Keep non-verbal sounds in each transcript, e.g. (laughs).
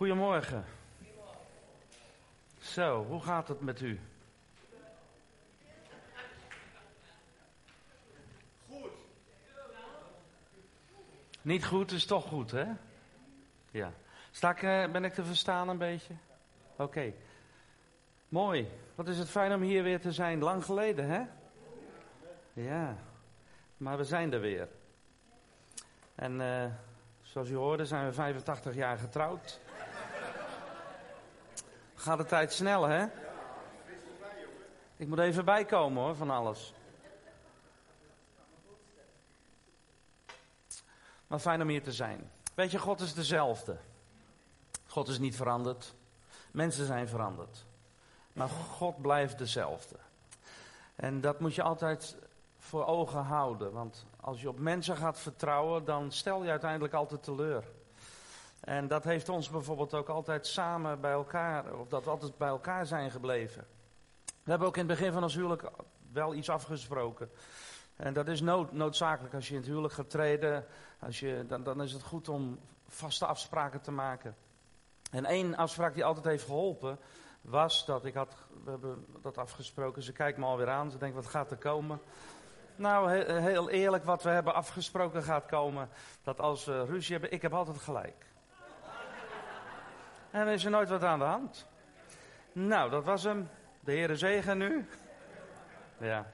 Goedemorgen. Zo, hoe gaat het met u? Goed. Niet goed is toch goed, hè? Ja. Sta ik, eh, ben ik te verstaan een beetje? Oké. Mooi. Wat is het fijn om hier weer te zijn. Lang geleden, hè? Ja. Maar we zijn er weer. En eh, zoals u hoorde zijn we 85 jaar getrouwd. Gaat de tijd snel, hè? Ik moet even bijkomen hoor, van alles. Maar fijn om hier te zijn. Weet je, God is dezelfde. God is niet veranderd. Mensen zijn veranderd. Maar God blijft dezelfde. En dat moet je altijd voor ogen houden. Want als je op mensen gaat vertrouwen, dan stel je uiteindelijk altijd teleur. En dat heeft ons bijvoorbeeld ook altijd samen bij elkaar, of dat we altijd bij elkaar zijn gebleven. We hebben ook in het begin van ons huwelijk wel iets afgesproken. En dat is nood, noodzakelijk als je in het huwelijk gaat treden. Als je, dan, dan is het goed om vaste afspraken te maken. En één afspraak die altijd heeft geholpen, was dat ik had, we hebben dat afgesproken. Ze kijkt me alweer aan, ze denkt wat gaat er komen. Nou, heel eerlijk, wat we hebben afgesproken gaat komen. Dat als we ruzie hebben, ik heb altijd gelijk. En is er nooit wat aan de hand. Nou, dat was hem. De Heere zegen nu. Ja.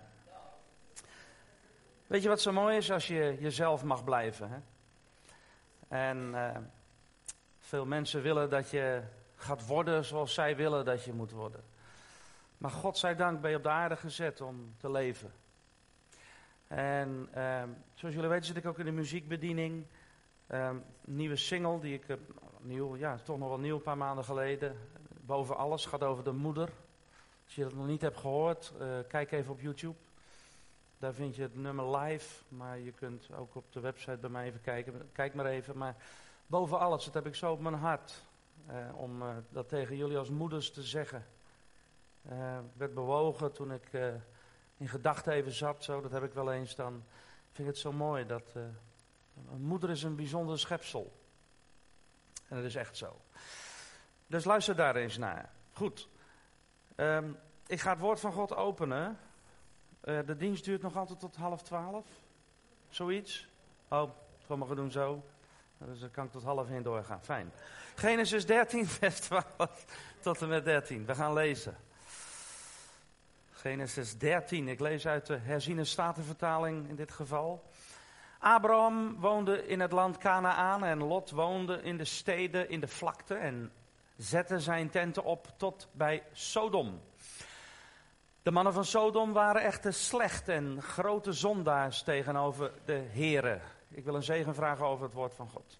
Weet je wat zo mooi is? Als je jezelf mag blijven. Hè? En uh, veel mensen willen dat je gaat worden zoals zij willen dat je moet worden. Maar God zij dank ben je op de aarde gezet om te leven. En uh, zoals jullie weten zit ik ook in de muziekbediening. Uh, nieuwe single die ik, nieuw, ja, toch nog wel nieuw, een paar maanden geleden. Boven alles gaat over de moeder. Als je dat nog niet hebt gehoord, uh, kijk even op YouTube. Daar vind je het nummer live, maar je kunt ook op de website bij mij even kijken. Kijk maar even. Maar boven alles, dat heb ik zo op mijn hart. Uh, om uh, dat tegen jullie als moeders te zeggen. ik werd bewogen toen ik in gedachten even zat, zo, dat heb ik wel eens. Dan vind ik het zo mooi dat een moeder is een bijzonder schepsel. En dat is echt zo. Dus luister daar eens naar. Goed. Um, ik ga het woord van God openen. Uh, de dienst duurt nog altijd tot half twaalf. Zoiets. Oh, sommigen doen zo. Dus dan kan ik tot half heen doorgaan. Fijn. Genesis 13, (laughs) vers 12 tot en met 13. We gaan lezen. Genesis 13. Ik lees uit de herziene statenvertaling in dit geval. Abraham woonde in het land Canaan en Lot woonde in de steden in de vlakte en zette zijn tenten op tot bij Sodom. De mannen van Sodom waren echter slecht en grote zondaars tegenover de Here. Ik wil een zegen vragen over het woord van God.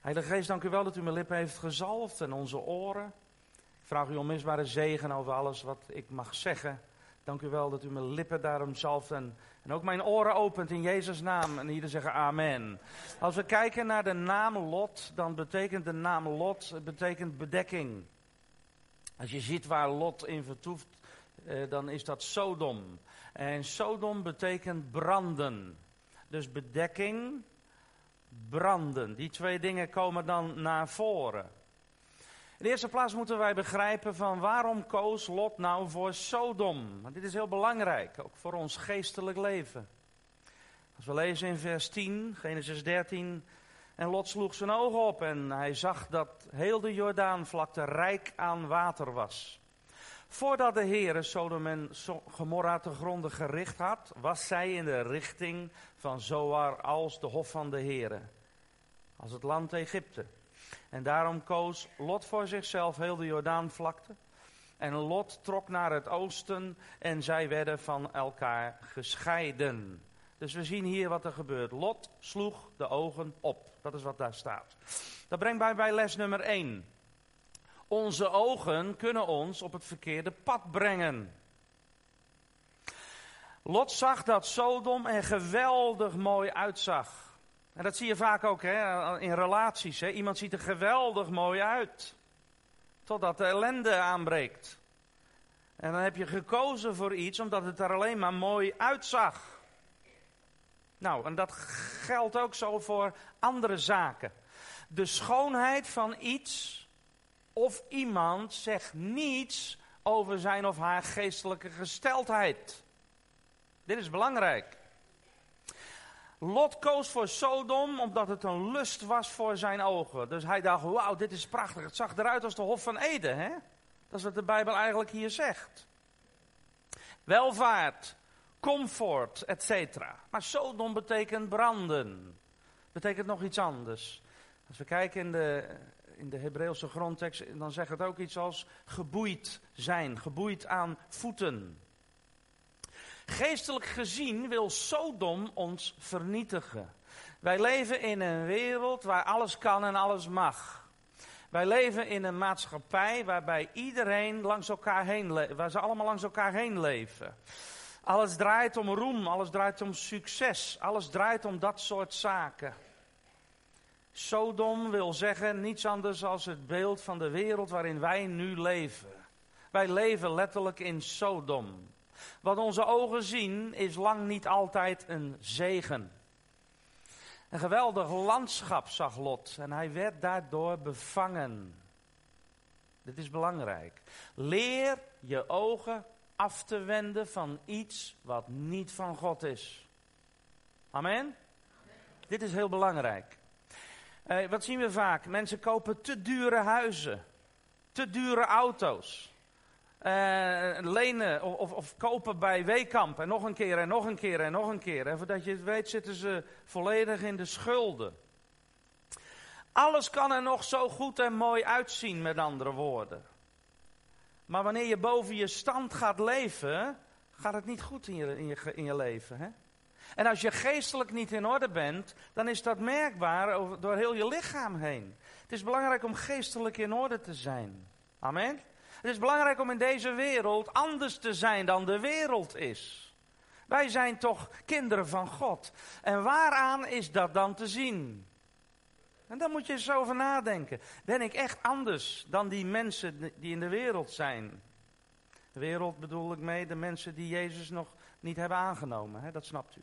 Heilige Geest, dank u wel dat u mijn lippen heeft gezalfd en onze oren. Ik vraag u onmisbare zegen over alles wat ik mag zeggen. Dank u wel dat u mijn lippen daarom zalft en, en ook mijn oren opent in Jezus' naam. En ieder zeggen amen. Als we kijken naar de naam Lot, dan betekent de naam Lot betekent bedekking. Als je ziet waar Lot in vertoeft, eh, dan is dat Sodom. En Sodom betekent branden. Dus bedekking, branden. Die twee dingen komen dan naar voren. In de eerste plaats moeten wij begrijpen van waarom koos Lot nou voor Sodom. Want dit is heel belangrijk, ook voor ons geestelijk leven. Als we lezen in vers 10, Genesis 13. En Lot sloeg zijn ogen op en hij zag dat heel de Jordaanvlakte rijk aan water was. Voordat de Heere Sodom en Gomorra te gronden gericht had, was zij in de richting van Zoar als de hof van de Heere. Als het land Egypte. En daarom koos Lot voor zichzelf heel de Jordaanvlakte. En Lot trok naar het oosten en zij werden van elkaar gescheiden. Dus we zien hier wat er gebeurt. Lot sloeg de ogen op. Dat is wat daar staat. Dat brengt mij bij les nummer 1. Onze ogen kunnen ons op het verkeerde pad brengen. Lot zag dat Sodom er geweldig mooi uitzag. En dat zie je vaak ook hè, in relaties. Hè. Iemand ziet er geweldig mooi uit. Totdat de ellende aanbreekt. En dan heb je gekozen voor iets omdat het er alleen maar mooi uitzag. Nou, en dat geldt ook zo voor andere zaken. De schoonheid van iets of iemand zegt niets over zijn of haar geestelijke gesteldheid. Dit is belangrijk. Lot koos voor Sodom omdat het een lust was voor zijn ogen. Dus hij dacht, wauw, dit is prachtig. Het zag eruit als de Hof van Eden, hè? Dat is wat de Bijbel eigenlijk hier zegt. Welvaart, comfort, etc. Maar Sodom betekent branden. Betekent nog iets anders. Als we kijken in de, in de Hebreeuwse grondtekst, dan zegt het ook iets als geboeid zijn, geboeid aan voeten. Geestelijk gezien wil Sodom ons vernietigen. Wij leven in een wereld waar alles kan en alles mag. Wij leven in een maatschappij waarbij iedereen langs elkaar heen waar ze allemaal langs elkaar heen leven. Alles draait om roem, alles draait om succes, alles draait om dat soort zaken. Sodom wil zeggen niets anders dan het beeld van de wereld waarin wij nu leven. Wij leven letterlijk in Sodom. Wat onze ogen zien is lang niet altijd een zegen. Een geweldig landschap zag Lot en hij werd daardoor bevangen. Dit is belangrijk. Leer je ogen af te wenden van iets wat niet van God is. Amen? Dit is heel belangrijk. Eh, wat zien we vaak? Mensen kopen te dure huizen, te dure auto's. Uh, lenen of, of, of, kopen bij Weekamp en nog een keer en nog een keer en nog een keer. En voordat je het weet zitten ze volledig in de schulden. Alles kan er nog zo goed en mooi uitzien, met andere woorden. Maar wanneer je boven je stand gaat leven, gaat het niet goed in je, in je, in je leven. Hè? En als je geestelijk niet in orde bent, dan is dat merkbaar door heel je lichaam heen. Het is belangrijk om geestelijk in orde te zijn. Amen. Het is belangrijk om in deze wereld anders te zijn dan de wereld is. Wij zijn toch kinderen van God. En waaraan is dat dan te zien? En daar moet je eens over nadenken. Ben ik echt anders dan die mensen die in de wereld zijn? Wereld bedoel ik mee de mensen die Jezus nog niet hebben aangenomen. Hè? Dat snapt u.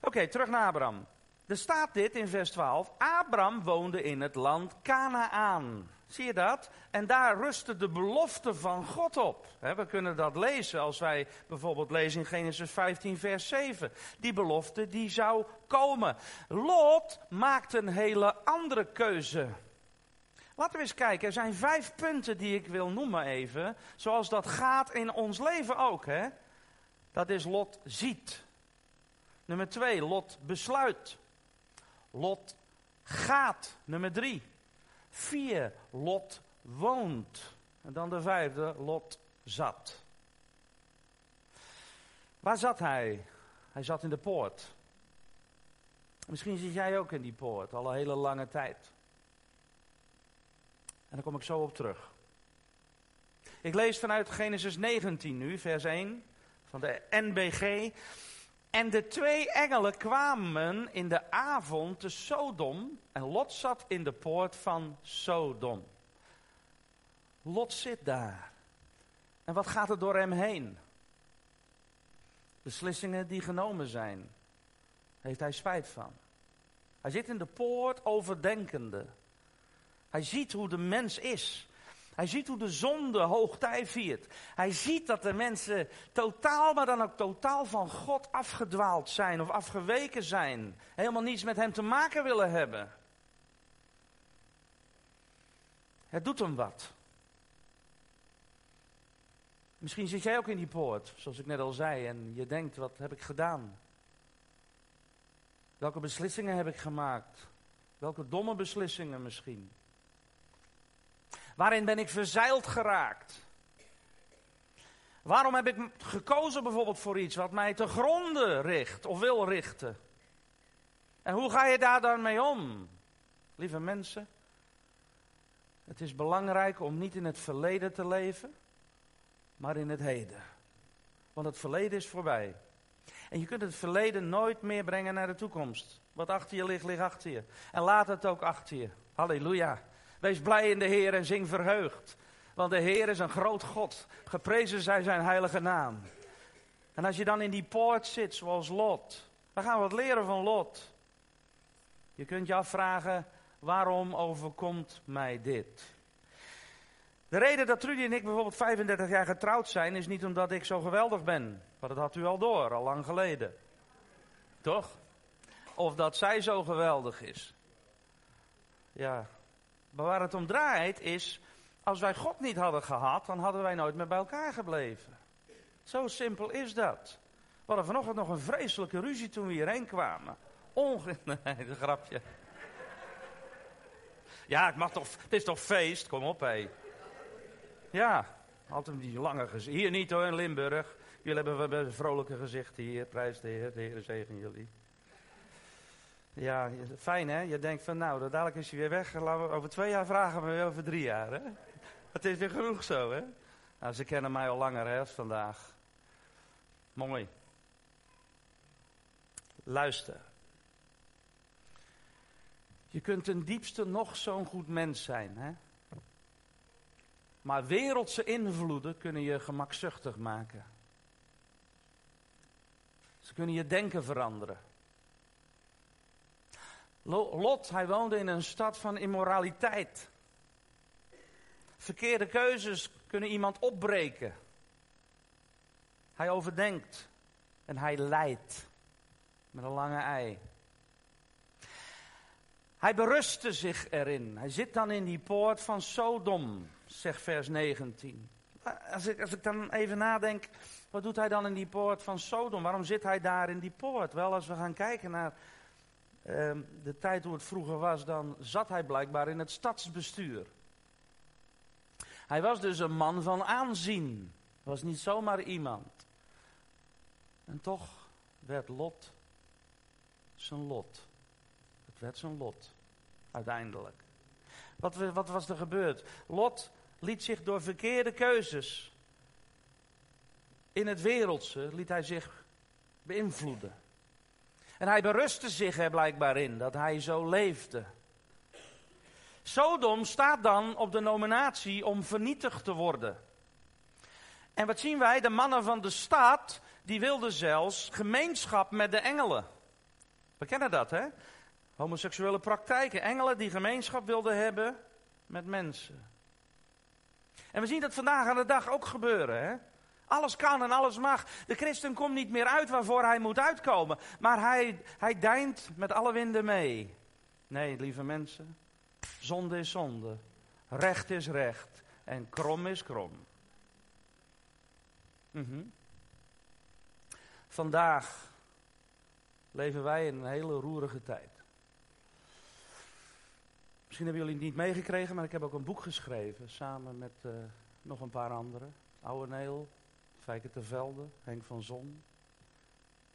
Oké, terug naar Abraham. Er staat dit in vers 12. Abraham woonde in het land Canaan. Zie je dat? En daar rustte de belofte van God op. We kunnen dat lezen als wij bijvoorbeeld lezen in Genesis 15, vers 7. Die belofte die zou komen. Lot maakt een hele andere keuze. Laten we eens kijken. Er zijn vijf punten die ik wil noemen even. Zoals dat gaat in ons leven ook. Hè? Dat is Lot ziet. Nummer twee, Lot besluit. Lot gaat. Nummer drie. Vier, Lot woont. En dan de vijfde, Lot zat. Waar zat hij? Hij zat in de poort. Misschien zit jij ook in die poort, al een hele lange tijd. En daar kom ik zo op terug. Ik lees vanuit Genesis 19 nu, vers 1 van de NBG. En de twee engelen kwamen in de avond te Sodom en Lot zat in de poort van Sodom. Lot zit daar. En wat gaat er door hem heen? Beslissingen die genomen zijn. Heeft hij spijt van. Hij zit in de poort overdenkende. Hij ziet hoe de mens is. Hij ziet hoe de zonde hoogtij viert. Hij ziet dat de mensen totaal, maar dan ook totaal van God afgedwaald zijn of afgeweken zijn. Helemaal niets met hem te maken willen hebben. Het doet hem wat. Misschien zit jij ook in die poort, zoals ik net al zei, en je denkt, wat heb ik gedaan? Welke beslissingen heb ik gemaakt? Welke domme beslissingen misschien? Waarin ben ik verzeild geraakt? Waarom heb ik gekozen bijvoorbeeld voor iets wat mij te gronden richt of wil richten? En hoe ga je daar dan mee om? Lieve mensen, het is belangrijk om niet in het verleden te leven, maar in het heden. Want het verleden is voorbij. En je kunt het verleden nooit meer brengen naar de toekomst. Wat achter je ligt, ligt achter je. En laat het ook achter je. Halleluja. Wees blij in de Heer en zing verheugd. Want de Heer is een groot God. Geprezen zij zijn heilige naam. En als je dan in die poort zit, zoals Lot. Dan gaan we wat leren van Lot. Je kunt je afvragen, Waarom overkomt mij dit? De reden dat Trudy en ik bijvoorbeeld 35 jaar getrouwd zijn, is niet omdat ik zo geweldig ben. Maar dat had u al door, al lang geleden. Toch? Of dat zij zo geweldig is. Ja. Maar waar het om draait is, als wij God niet hadden gehad, dan hadden wij nooit meer bij elkaar gebleven. Zo simpel is dat. We hadden vanochtend nog een vreselijke ruzie toen we hierheen kwamen. Onge... (laughs) Nee, een grapje. Ja, het, mag toch, het is toch feest? Kom op, hé. Ja, altijd die lange gezichten. Hier niet hoor, in Limburg. Jullie hebben vrolijke gezichten hier. Prijs de Heer, de Heer zegen jullie. Ja, fijn hè? Je denkt van nou, dadelijk is hij weer weg. Laten we over twee jaar vragen we weer over drie jaar hè? Het is weer genoeg zo hè? Nou, ze kennen mij al langer hè, vandaag. Mooi. Luister. Je kunt ten diepste nog zo'n goed mens zijn hè? Maar wereldse invloeden kunnen je gemakzuchtig maken. Ze kunnen je denken veranderen. Lot, hij woonde in een stad van immoraliteit. Verkeerde keuzes kunnen iemand opbreken. Hij overdenkt en hij lijdt met een lange ei. Hij berustte zich erin. Hij zit dan in die poort van Sodom, zegt vers 19. Als ik, als ik dan even nadenk, wat doet hij dan in die poort van Sodom? Waarom zit hij daar in die poort? Wel, als we gaan kijken naar de tijd hoe het vroeger was, dan zat hij blijkbaar in het stadsbestuur. Hij was dus een man van aanzien. Was niet zomaar iemand. En toch werd Lot zijn lot. Het werd zijn lot. Uiteindelijk. Wat, wat was er gebeurd? Lot liet zich door verkeerde keuzes in het wereldse, liet hij zich beïnvloeden. En hij berustte zich er blijkbaar in dat hij zo leefde. Sodom staat dan op de nominatie om vernietigd te worden. En wat zien wij? De mannen van de staat, die wilden zelfs gemeenschap met de engelen. We kennen dat, hè? Homoseksuele praktijken. Engelen die gemeenschap wilden hebben met mensen. En we zien dat vandaag aan de dag ook gebeuren, hè? Alles kan en alles mag. De christen komt niet meer uit waarvoor hij moet uitkomen. Maar hij, hij deint met alle winden mee. Nee, lieve mensen. Zonde is zonde. Recht is recht. En krom is krom. Mhm. Vandaag leven wij in een hele roerige tijd. Misschien hebben jullie het niet meegekregen, maar ik heb ook een boek geschreven samen met uh, nog een paar anderen. Oude Neel, Fijke ter Velde, Henk van Zon.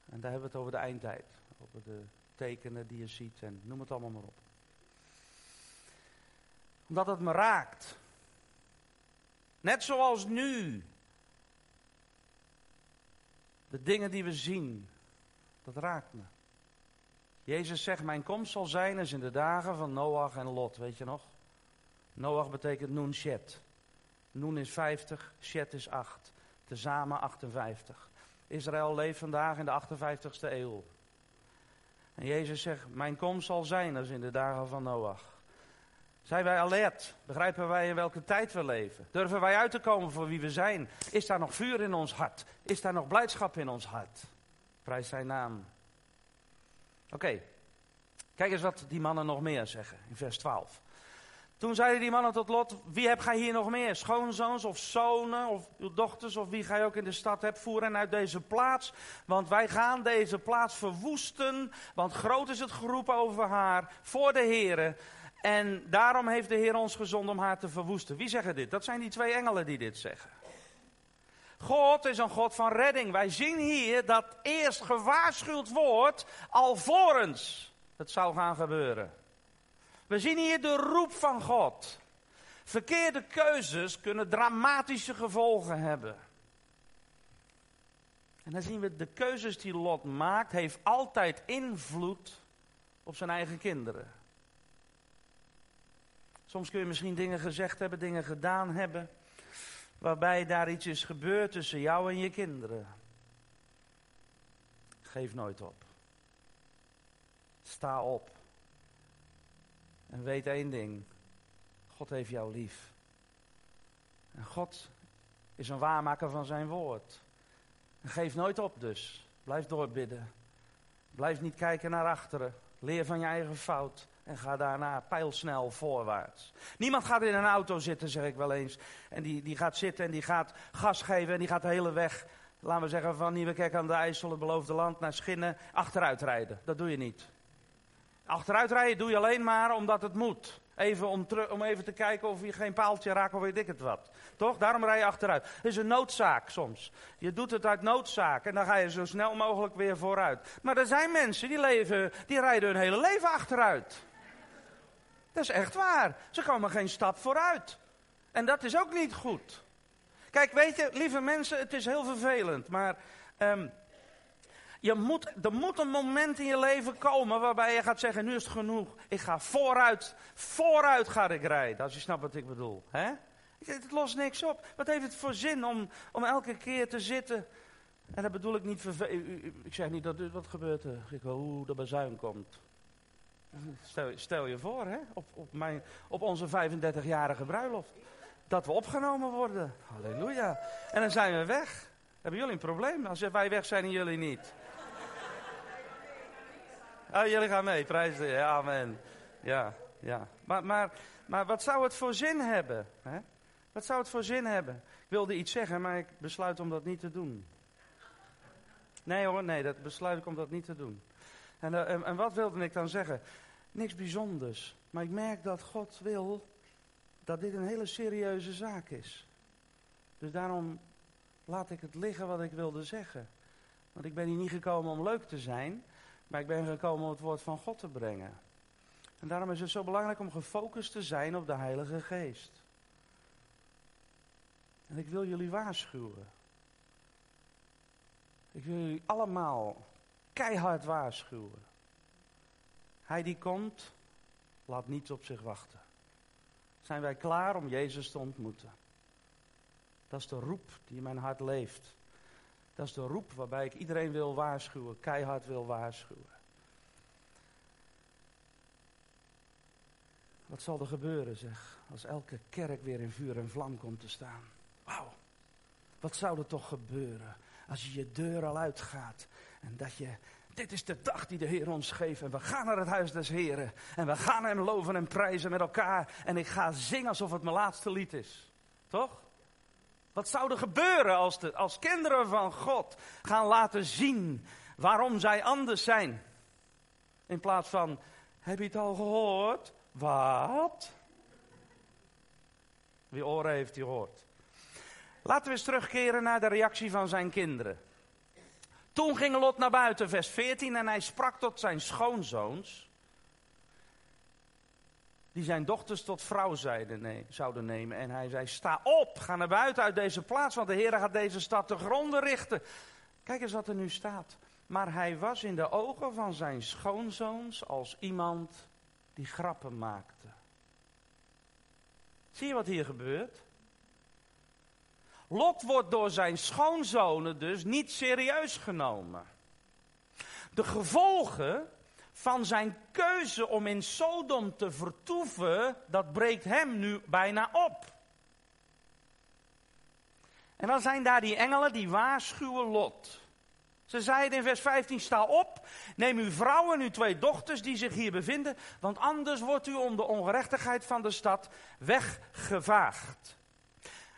En daar hebben we het over de eindtijd. Over de tekenen die je ziet en noem het allemaal maar op. Omdat het me raakt. Net zoals nu. De dingen die we zien, dat raakt me. Jezus zegt, mijn komst zal zijn als in de dagen van Noach en Lot, weet je nog? Noach betekent Noen Shet. Noen is 50, Shet is 8. Tezamen 58. Israël leeft vandaag in de 58ste eeuw. En Jezus zegt, mijn komst zal zijn als in de dagen van Noach. Zijn wij alert? Begrijpen wij in welke tijd we leven? Durven wij uit te komen voor wie we zijn? Is daar nog vuur in ons hart? Is daar nog blijdschap in ons hart? Prijs zijn naam. Oké, kijk eens wat die mannen nog meer zeggen in vers 12. Toen zeiden die mannen tot Lot, wie heb gij hier nog meer? Schoonzoons of zonen of dochters of wie gij ook in de stad hebt, voer hen uit deze plaats. Want wij gaan deze plaats verwoesten, want groot is het geroep over haar voor de Here. En daarom heeft de Heer ons gezonden om haar te verwoesten. Wie zeggen dit? Dat zijn die twee engelen die dit zeggen. God is een God van redding. Wij zien hier dat eerst gewaarschuwd wordt, alvorens het zou gaan gebeuren. We zien hier de roep van God. Verkeerde keuzes kunnen dramatische gevolgen hebben. En dan zien we de keuzes die Lot maakt, heeft altijd invloed op zijn eigen kinderen. Soms kun je misschien dingen gezegd hebben, dingen gedaan hebben, waarbij daar iets is gebeurd tussen jou en je kinderen. Geef nooit op. Sta op. En weet één ding. God heeft jou lief. En God is een waarmaker van zijn woord. En geef nooit op dus. Blijf doorbidden. Blijf niet kijken naar achteren. Leer van je eigen fout. En ga daarna pijlsnel voorwaarts. Niemand gaat in een auto zitten, zeg ik wel eens. En die, die gaat zitten en die gaat gas geven en die gaat de hele weg, laten we zeggen, van Nieuwekerk aan de IJssel, het beloofde land, naar Schinnen, achteruit rijden. Dat doe je niet. Achteruit rijden doe je alleen maar omdat het moet. Even om, om even te kijken of je geen paaltje raakt of weet ik het wat. Toch? Daarom rij je achteruit. Het is een noodzaak soms. Je doet het uit noodzaak en dan ga je zo snel mogelijk weer vooruit. Maar er zijn mensen die, leven, die rijden hun hele leven achteruit. Dat is echt waar. Ze komen geen stap vooruit. En dat is ook niet goed. Kijk, weet je, lieve mensen, het is heel vervelend, maar um, je moet, er moet een moment in je leven komen waarbij je gaat zeggen, nu is het genoeg. Ik ga vooruit, vooruit ga ik rijden, als je snapt wat ik bedoel. Hè? Het lost niks op. Wat heeft het voor zin om, om elke keer te zitten? En dat bedoel ik niet. Ik zeg niet dat wat gebeurt er. Ik hoe de bazuin komt. Stel, stel je voor, hè, op, op, mijn, op onze 35-jarige bruiloft. Dat we opgenomen worden. Halleluja. En dan zijn we weg. Hebben jullie een probleem als wij weg zijn en jullie niet? Oh, jullie gaan mee, prijs de amen. Ja, ja. Maar, maar, maar wat zou het voor zin hebben? Hè? Wat zou het voor zin hebben? Ik wilde iets zeggen, maar ik besluit om dat niet te doen. Nee hoor, nee, dat besluit ik om dat niet te doen. En, uh, en, en wat wilde ik dan zeggen? Niks bijzonders. Maar ik merk dat God wil dat dit een hele serieuze zaak is. Dus daarom laat ik het liggen wat ik wilde zeggen. Want ik ben hier niet gekomen om leuk te zijn, maar ik ben gekomen om het woord van God te brengen. En daarom is het zo belangrijk om gefocust te zijn op de Heilige Geest. En ik wil jullie waarschuwen. Ik wil jullie allemaal keihard waarschuwen. Hij die komt, laat niets op zich wachten. Zijn wij klaar om Jezus te ontmoeten? Dat is de roep die in mijn hart leeft. Dat is de roep waarbij ik iedereen wil waarschuwen, keihard wil waarschuwen. Wat zal er gebeuren, zeg, als elke kerk weer in vuur en vlam komt te staan? Wauw, wat zou er toch gebeuren als je je deur al uitgaat en dat je dit is de dag die de Heer ons geeft. En we gaan naar het huis des Heren. En we gaan hem loven en prijzen met elkaar. En ik ga zingen alsof het mijn laatste lied is. Toch? Wat zou er gebeuren als, de, als kinderen van God gaan laten zien waarom zij anders zijn? In plaats van, heb je het al gehoord? Wat? Wie oren heeft, die hoort. Laten we eens terugkeren naar de reactie van zijn kinderen. Toen ging Lot naar buiten, vers 14, en hij sprak tot zijn schoonzoons, die zijn dochters tot vrouw zouden nemen. En hij zei, sta op, ga naar buiten uit deze plaats, want de Heer gaat deze stad te gronden richten. Kijk eens wat er nu staat. Maar hij was in de ogen van zijn schoonzoons als iemand die grappen maakte. Zie je wat hier gebeurt? Lot wordt door zijn schoonzonen dus niet serieus genomen. De gevolgen van zijn keuze om in Sodom te vertoeven, dat breekt hem nu bijna op. En dan zijn daar die engelen die waarschuwen Lot. Ze zeiden in vers 15: Sta op, neem uw vrouw en uw twee dochters die zich hier bevinden, want anders wordt u om de ongerechtigheid van de stad weggevaagd.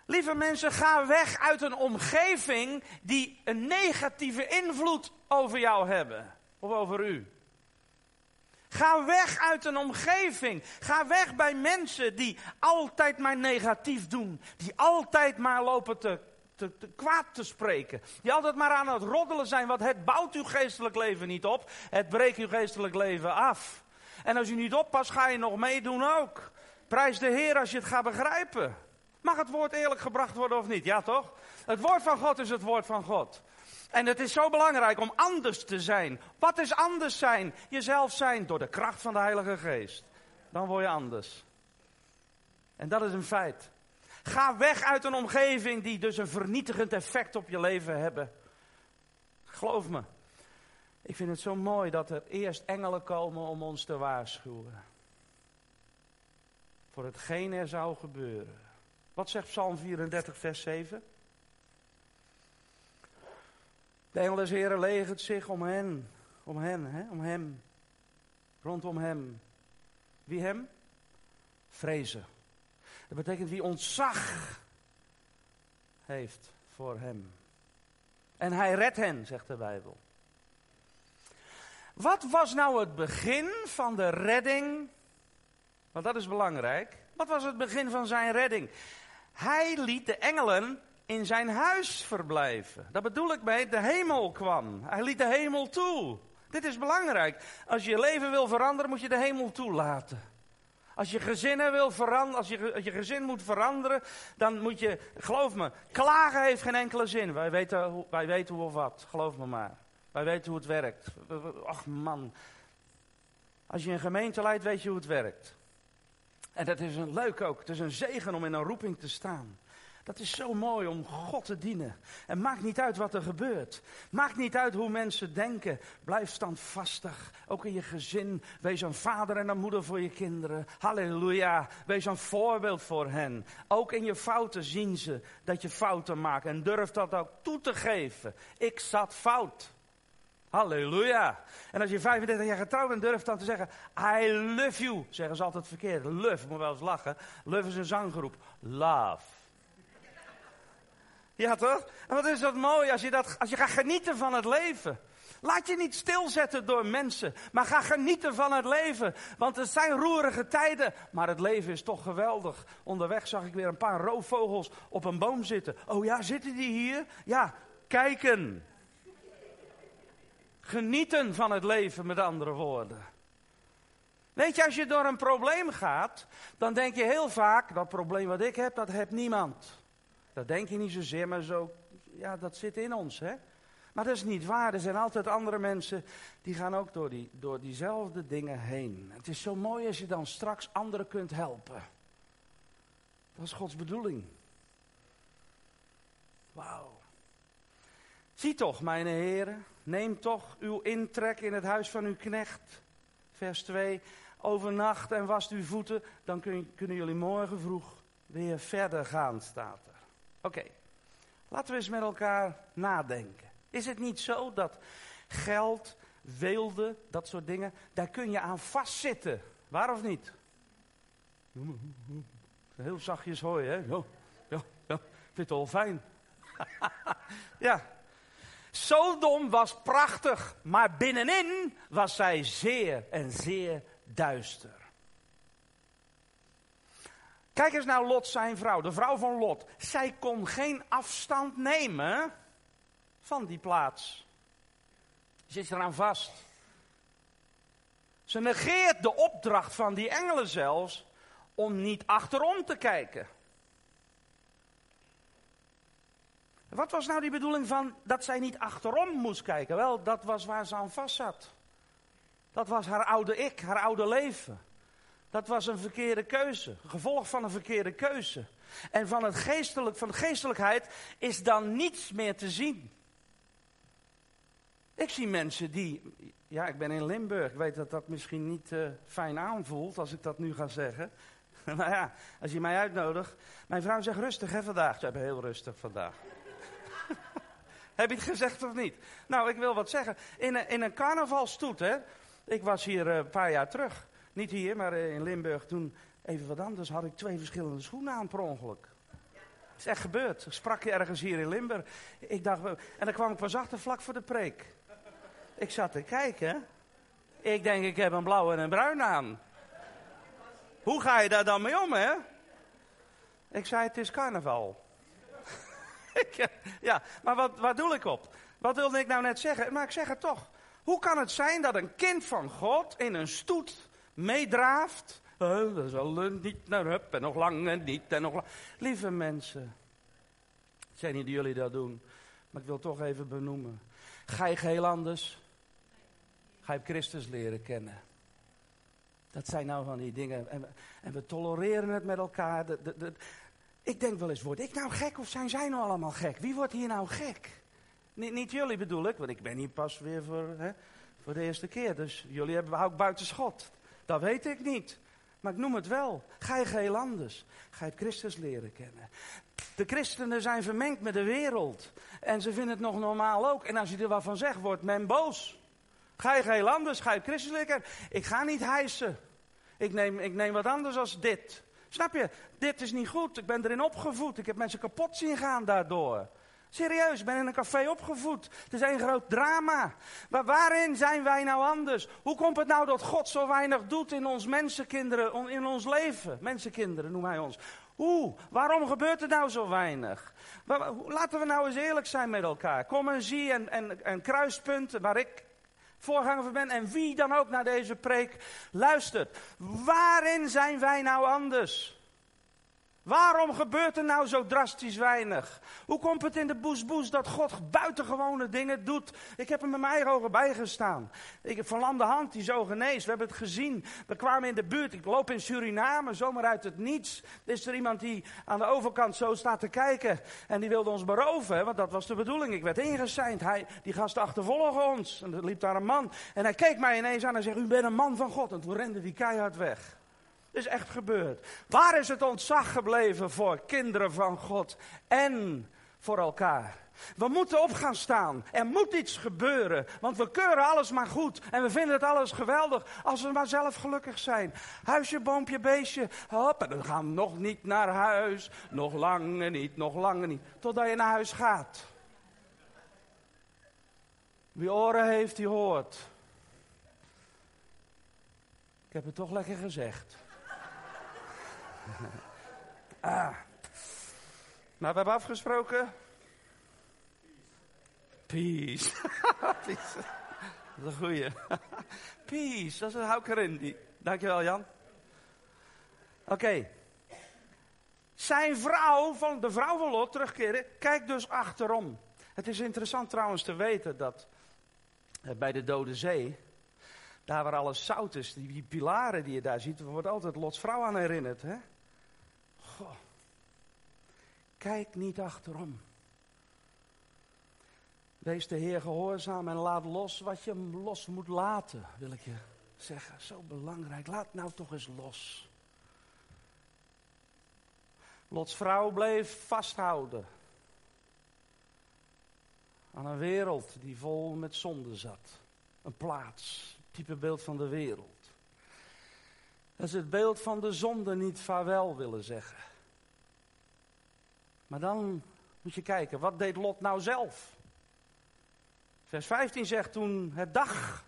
Lieve mensen, ga weg uit een omgeving die een negatieve invloed over jou hebben. Of over u. Ga weg uit een omgeving. Ga weg bij mensen die altijd maar negatief doen. Die altijd maar lopen te, te, te, kwaad te spreken. Die altijd maar aan het roddelen zijn. Want het bouwt uw geestelijk leven niet op. Het breekt uw geestelijk leven af. En als u niet oppast, ga je nog meedoen ook. Prijs de Heer als je het gaat begrijpen. Mag het woord eerlijk gebracht worden of niet? Ja, toch? Het woord van God is het woord van God. En het is zo belangrijk om anders te zijn. Wat is anders zijn? Jezelf zijn door de kracht van de Heilige Geest. Dan word je anders. En dat is een feit. Ga weg uit een omgeving die dus een vernietigend effect op je leven hebben. Geloof me. Ik vind het zo mooi dat er eerst engelen komen om ons te waarschuwen. voor hetgeen er zou gebeuren. Wat zegt Psalm 34, vers 7? De engel des Heren legert zich om hen, om hen, hè, om hem, rondom hem. Wie hem? Vrezen. Dat betekent wie ontzag heeft voor hem. En hij redt hen, zegt de Bijbel. Wat was nou het begin van de redding? Want dat is belangrijk. Wat was het begin van zijn redding? Hij liet de engelen in zijn huis verblijven. Dat bedoel ik mee, de hemel kwam. Hij liet de hemel toe. Dit is belangrijk. Als je je leven wil veranderen, moet je de hemel toelaten. Als je gezinnen wil veranderen, als je, je gezin moet veranderen, dan moet je, geloof me, klagen heeft geen enkele zin. Wij weten, wij weten hoe of wat, geloof me maar. Wij weten hoe het werkt. Ach man, als je een gemeente leidt, weet je hoe het werkt. En dat is een leuk ook. Het is een zegen om in een roeping te staan. Dat is zo mooi om God te dienen. En maakt niet uit wat er gebeurt. Maakt niet uit hoe mensen denken. Blijf standvastig. Ook in je gezin. Wees een vader en een moeder voor je kinderen. Halleluja. Wees een voorbeeld voor hen. Ook in je fouten zien ze dat je fouten maakt. En durf dat ook toe te geven. Ik zat fout. Halleluja. En als je 35 jaar getrouwd bent, durft dan te zeggen: I love you. Zeggen ze altijd verkeerd. Love, moet wel eens lachen. Love is een zanggroep. Love. Ja, toch? En wat is dat mooi als je, dat, als je gaat genieten van het leven. Laat je niet stilzetten door mensen, maar ga genieten van het leven. Want het zijn roerige tijden, maar het leven is toch geweldig. Onderweg zag ik weer een paar roofvogels op een boom zitten. Oh ja, zitten die hier? Ja, kijken. Genieten van het leven, met andere woorden. Weet je, als je door een probleem gaat, dan denk je heel vaak, dat probleem wat ik heb, dat heeft niemand. Dat denk je niet zozeer, maar zo, ja, dat zit in ons, hè. Maar dat is niet waar. Er zijn altijd andere mensen die gaan ook door, die, door diezelfde dingen heen. Het is zo mooi als je dan straks anderen kunt helpen. Dat is Gods bedoeling. Wauw. Zie toch, mijn heren, neem toch uw intrek in het huis van uw knecht. Vers 2. Overnacht en wast uw voeten, dan kunnen jullie morgen vroeg weer verder gaan, staat er. Oké, laten we eens met elkaar nadenken. Is het niet zo dat geld, weelde, dat soort dingen, daar kun je aan vastzitten? Waar of niet? Heel zachtjes hoor je, hè? Ja, ja, ja. Vind het wel fijn. (laughs) ja. Sodom was prachtig, maar binnenin was zij zeer en zeer duister. Kijk eens naar Lot, zijn vrouw, de vrouw van Lot. Zij kon geen afstand nemen van die plaats. Ze zit eraan vast. Ze negeert de opdracht van die engelen zelfs om niet achterom te kijken. Wat was nou die bedoeling van dat zij niet achterom moest kijken? Wel, dat was waar ze aan vast zat. Dat was haar oude ik, haar oude leven. Dat was een verkeerde keuze. Gevolg van een verkeerde keuze. En van, het geestelijk, van de geestelijkheid is dan niets meer te zien. Ik zie mensen die. Ja, ik ben in Limburg. Ik weet dat dat misschien niet uh, fijn aanvoelt als ik dat nu ga zeggen. maar (laughs) ja, als je mij uitnodigt. Mijn vrouw zegt rustig hè vandaag. Ze hebben heel rustig vandaag. (laughs) Heb je het gezegd of niet? Nou, ik wil wat zeggen. In een, in een carnavalstoet, hè. Ik was hier uh, een paar jaar terug. Niet hier, maar eh, in Limburg toen even wat anders. Had ik twee verschillende schoenen aan per ongeluk. Het is echt gebeurd. Ik sprak je ergens hier in Limburg. Ik dacht, en dan kwam ik pas achter vlak voor de preek. Ik zat te kijken. Ik denk, ik heb een blauw en een bruin aan. Hoe ga je daar dan mee om, hè? Ik zei, het is carnaval. (laughs) ja, maar wat, wat doe ik op? Wat wilde ik nou net zeggen? Maar ik zeg het toch. Hoe kan het zijn dat een kind van God in een stoet meedraaft. Uh, dat zal niet naar hup en nog lang en niet en nog lang. Lieve mensen, ik zeg niet jullie dat doen, maar ik wil toch even benoemen. Ga je heel anders? Ga je Christus leren kennen? Dat zijn nou van die dingen. En we, en we tolereren het met elkaar. De, de, ik denk wel eens, word ik nou gek of zijn zij nou allemaal gek? Wie wordt hier nou gek? Niet, jullie bedoel ik, want ik ben hier pas weer voor, hè, voor de eerste keer. Dus jullie hebben ook buiten schot. Dat weet ik niet. Maar ik noem het wel. Ga je heel anders. Ga je Christus leren kennen. De christenen zijn vermengd met de wereld. En ze vinden het nog normaal ook. En als je er wat van zegt, wordt men boos. Ga je heel anders. Ga je Christus leren kennen. Ik ga niet hijsen. Ik neem, ik neem wat anders als dit. Snap je? Dit is niet goed. Ik ben erin opgevoed. Ik heb mensen kapot zien gaan daardoor. Serieus, ik ben in een café opgevoed. Het is een groot drama. Maar waarin zijn wij nou anders? Hoe komt het nou dat God zo weinig doet in ons mensenkinderen, in ons leven? Mensenkinderen noemen hij ons. Hoe? Waarom gebeurt er nou zo weinig? Laten we nou eens eerlijk zijn met elkaar. Kom en zie en, en, en kruispunten waar ik voorganger van ben en wie dan ook naar deze preek luistert. Waarin zijn wij nou anders? Waarom gebeurt er nou zo drastisch weinig? Hoe komt het in de boesboes dat God buitengewone dingen doet? Ik heb er met mijn eigen ogen bijgestaan. Ik heb van Hand die zo geneest. We hebben het gezien. We kwamen in de buurt. Ik loop in Suriname, zomaar uit het niets. Is er iemand die aan de overkant zo staat te kijken. En die wilde ons beroven, want dat was de bedoeling. Ik werd ingeseind. Hij, die gasten achtervolgen ons. En er liep daar een man. En hij keek mij ineens aan en zei: U bent een man van God. En toen rende die keihard weg is echt gebeurd. Waar is het ontzag gebleven voor kinderen van God en voor elkaar? We moeten op gaan staan. Er moet iets gebeuren. Want we keuren alles maar goed. En we vinden het alles geweldig. Als we maar zelf gelukkig zijn. Huisje, boompje, beestje. Hop, en dan gaan we nog niet naar huis. Nog langer niet, nog langer niet. Totdat je naar huis gaat. Wie oren heeft, die hoort. Ik heb het toch lekker gezegd. Ah. We hebben afgesproken. Peace. (laughs) Peace. Dat is een goeie. (laughs) Peace, dat is een hou erin. Die. Dankjewel, Jan. Oké. Zijn vrouw, van de vrouw van Lot, terugkeren, kijkt dus achterom. Het is interessant trouwens te weten dat eh, bij de Dode Zee, daar waar alles zout is, die, die pilaren die je daar ziet, wordt altijd Lots vrouw aan herinnerd. Hè? Kijk niet achterom. Wees de Heer gehoorzaam en laat los wat je los moet laten, wil ik je zeggen. Zo belangrijk. Laat nou toch eens los. Lots vrouw bleef vasthouden aan een wereld die vol met zonde zat. Een plaats, type beeld van de wereld. Is het beeld van de zonde niet vaarwel willen zeggen. Maar dan moet je kijken, wat deed Lot nou zelf? Vers 15 zegt toen het dag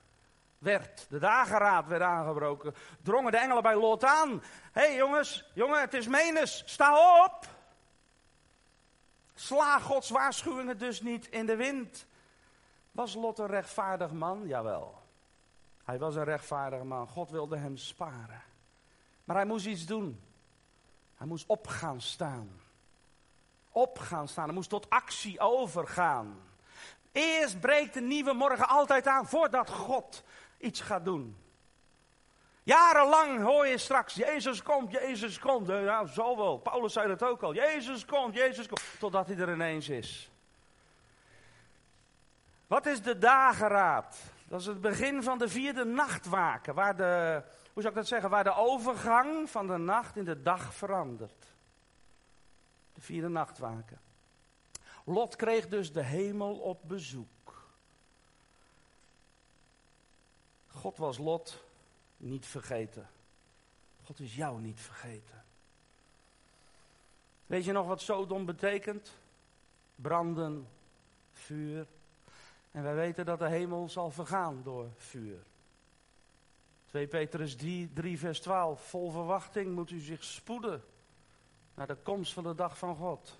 werd, de dageraad werd aangebroken, drongen de engelen bij Lot aan. Hé hey jongens, jongen, het is menens, sta op! Sla Gods waarschuwingen dus niet in de wind. Was Lot een rechtvaardig man? Jawel. Hij was een rechtvaardig man. God wilde hem sparen. Maar hij moest iets doen. Hij moest op gaan staan op gaan staan. Hij moest tot actie overgaan. Eerst breekt de nieuwe morgen altijd aan voordat God iets gaat doen. Jarenlang hoor je straks, Jezus komt, Jezus komt. Nou, zo wel. Paulus zei dat ook al. Jezus komt, Jezus komt. Totdat hij er ineens is. Wat is de dageraad? Dat is het begin van de vierde nachtwaken. Waar de, hoe zou ik dat zeggen? Waar de overgang van de nacht in de dag verandert. De vierde nachtwaken. Lot kreeg dus de hemel op bezoek. God was Lot niet vergeten. God is jou niet vergeten. Weet je nog wat Sodom betekent? Branden, vuur. En wij weten dat de hemel zal vergaan door vuur. 2 Petrus 3, 3 vers 12. Vol verwachting moet u zich spoeden naar de komst van de dag van God.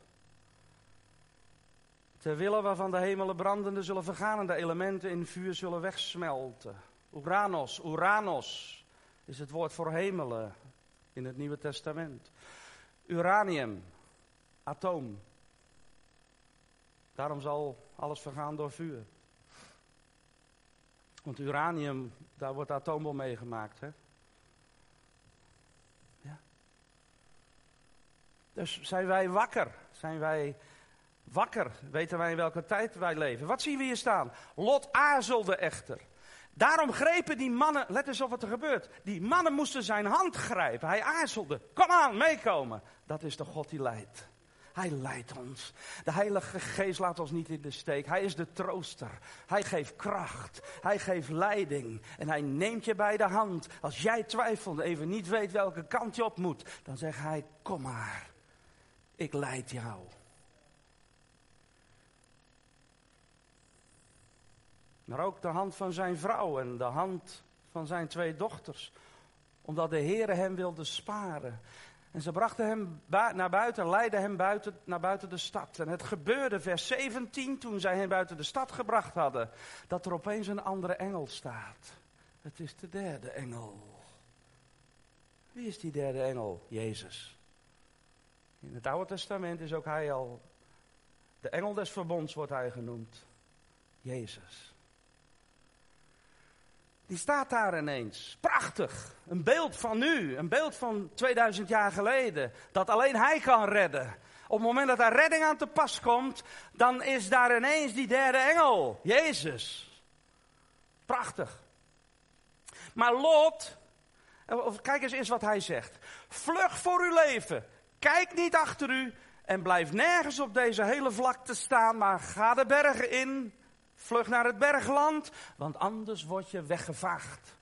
Ter wille waarvan de hemelen brandende zullen vergaan en de elementen in vuur zullen wegsmelten. Uranos, Uranos is het woord voor hemelen in het Nieuwe Testament. Uranium, atoom. Daarom zal alles vergaan door vuur. Want uranium, daar wordt atoombom meegemaakt. Hè? Dus zijn wij wakker? Zijn wij wakker? Weten wij in welke tijd wij leven? Wat zien we hier staan? Lot aarzelde echter. Daarom grepen die mannen, let eens op wat er gebeurt. Die mannen moesten zijn hand grijpen. Hij aarzelde. Kom aan, meekomen. Dat is de God die leidt. Hij leidt ons. De Heilige Geest laat ons niet in de steek. Hij is de trooster. Hij geeft kracht. Hij geeft leiding. En hij neemt je bij de hand. Als jij twijfelt, even niet weet welke kant je op moet, dan zegt hij: Kom maar. Ik leid jou. Maar ook de hand van zijn vrouw en de hand van zijn twee dochters. Omdat de Heere hem wilde sparen. En ze brachten hem naar buiten, leidden hem buiten, naar buiten de stad. En het gebeurde, vers 17, toen zij hem buiten de stad gebracht hadden, dat er opeens een andere engel staat. Het is de derde engel. Wie is die derde engel? Jezus. In het Oude Testament is ook hij al, de engel des verbonds wordt hij genoemd. Jezus. Die staat daar ineens. Prachtig. Een beeld van nu. Een beeld van 2000 jaar geleden. Dat alleen hij kan redden. Op het moment dat daar redding aan te pas komt, dan is daar ineens die derde engel. Jezus. Prachtig. Maar Lot, kijk eens eens wat hij zegt. Vlug voor uw leven. Kijk niet achter u. En blijf nergens op deze hele vlakte staan, maar ga de bergen in. Vlug naar het bergland, want anders word je weggevaagd.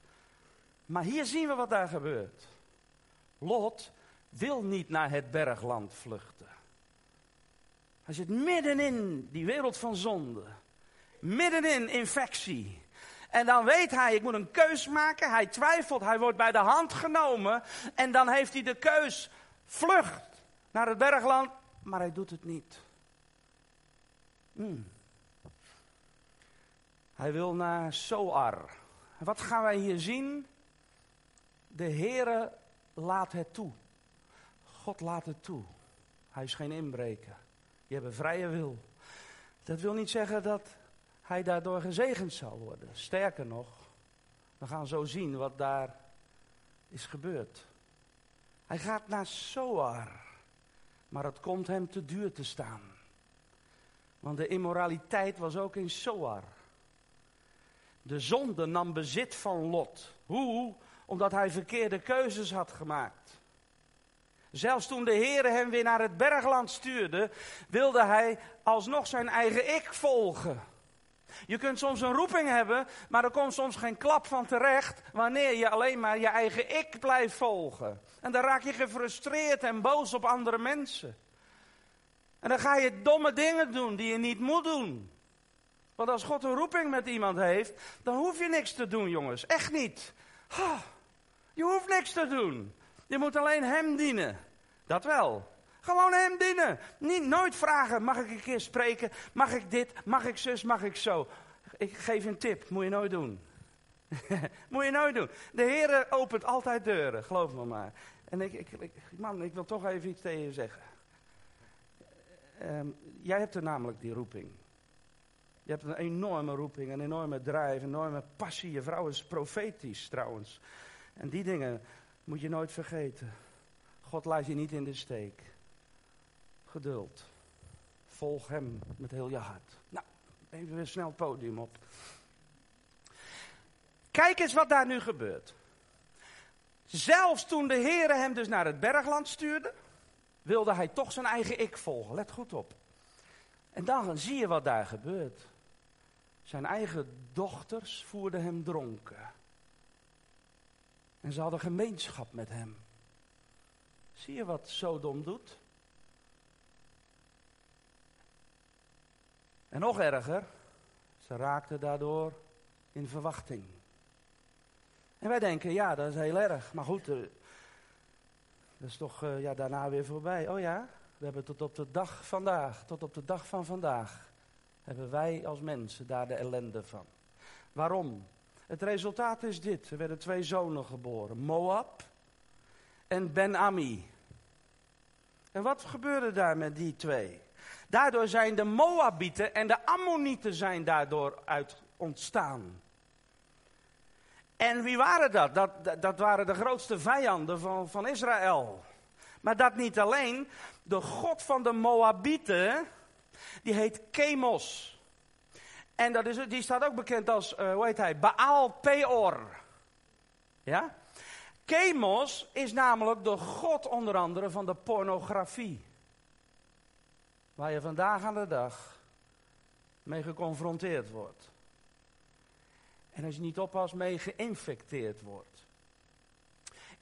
Maar hier zien we wat daar gebeurt. Lot wil niet naar het bergland vluchten. Hij zit middenin die wereld van zonde. Middenin infectie. En dan weet hij, ik moet een keus maken. Hij twijfelt, hij wordt bij de hand genomen. En dan heeft hij de keus, vlucht naar het bergland. Maar hij doet het niet. Hmm. Hij wil naar Soar. Wat gaan wij hier zien? De Heere laat het toe. God laat het toe. Hij is geen inbreker. Je hebt een vrije wil. Dat wil niet zeggen dat hij daardoor gezegend zal worden. Sterker nog, we gaan zo zien wat daar is gebeurd. Hij gaat naar Soar, maar het komt hem te duur te staan. Want de immoraliteit was ook in Soar. De zonde nam bezit van Lot. Hoe? Omdat hij verkeerde keuzes had gemaakt. Zelfs toen de Heer hem weer naar het bergland stuurde, wilde hij alsnog zijn eigen ik volgen. Je kunt soms een roeping hebben, maar er komt soms geen klap van terecht wanneer je alleen maar je eigen ik blijft volgen. En dan raak je gefrustreerd en boos op andere mensen. En dan ga je domme dingen doen die je niet moet doen. Want als God een roeping met iemand heeft, dan hoef je niks te doen, jongens. Echt niet. je hoeft niks te doen. Je moet alleen Hem dienen. Dat wel. Gewoon Hem dienen. Niet, nooit vragen, mag ik een keer spreken? Mag ik dit? Mag ik zus? Mag ik zo? Ik geef je een tip, moet je nooit doen. (laughs) moet je nooit doen. De Heer opent altijd deuren, geloof me maar. En ik, ik, ik, man, ik wil toch even iets tegen je zeggen. Um, jij hebt er namelijk die roeping. Je hebt een enorme roeping, een enorme drijf, een enorme passie. Je vrouw is profetisch trouwens. En die dingen moet je nooit vergeten. God laat je niet in de steek. Geduld. Volg hem met heel je hart. Nou, even weer snel het podium op. Kijk eens wat daar nu gebeurt. Zelfs toen de Heer hem dus naar het bergland stuurde, wilde hij toch zijn eigen ik volgen. Let goed op. En dan zie je wat daar gebeurt. Zijn eigen dochters voerden hem dronken. En ze hadden gemeenschap met hem. Zie je wat Sodom doet? En nog erger, ze raakten daardoor in verwachting. En wij denken, ja, dat is heel erg. Maar goed, uh, dat is toch uh, ja, daarna weer voorbij. Oh ja, we hebben tot op de dag vandaag, tot op de dag van vandaag, hebben wij als mensen daar de ellende van. Waarom? Het resultaat is dit. Er werden twee zonen geboren. Moab en Ben-Ami. En wat gebeurde daar met die twee? Daardoor zijn de Moabieten en de Ammonieten zijn daardoor uit ontstaan. En wie waren dat? Dat, dat waren de grootste vijanden van, van Israël. Maar dat niet alleen. De god van de Moabieten, die heet Chemos. En dat is, die staat ook bekend als, uh, hoe heet hij, Baal Peor. Ja? Chemos is namelijk de god onder andere van de pornografie. Waar je vandaag aan de dag mee geconfronteerd wordt. En als je niet oppast, mee geïnfecteerd wordt.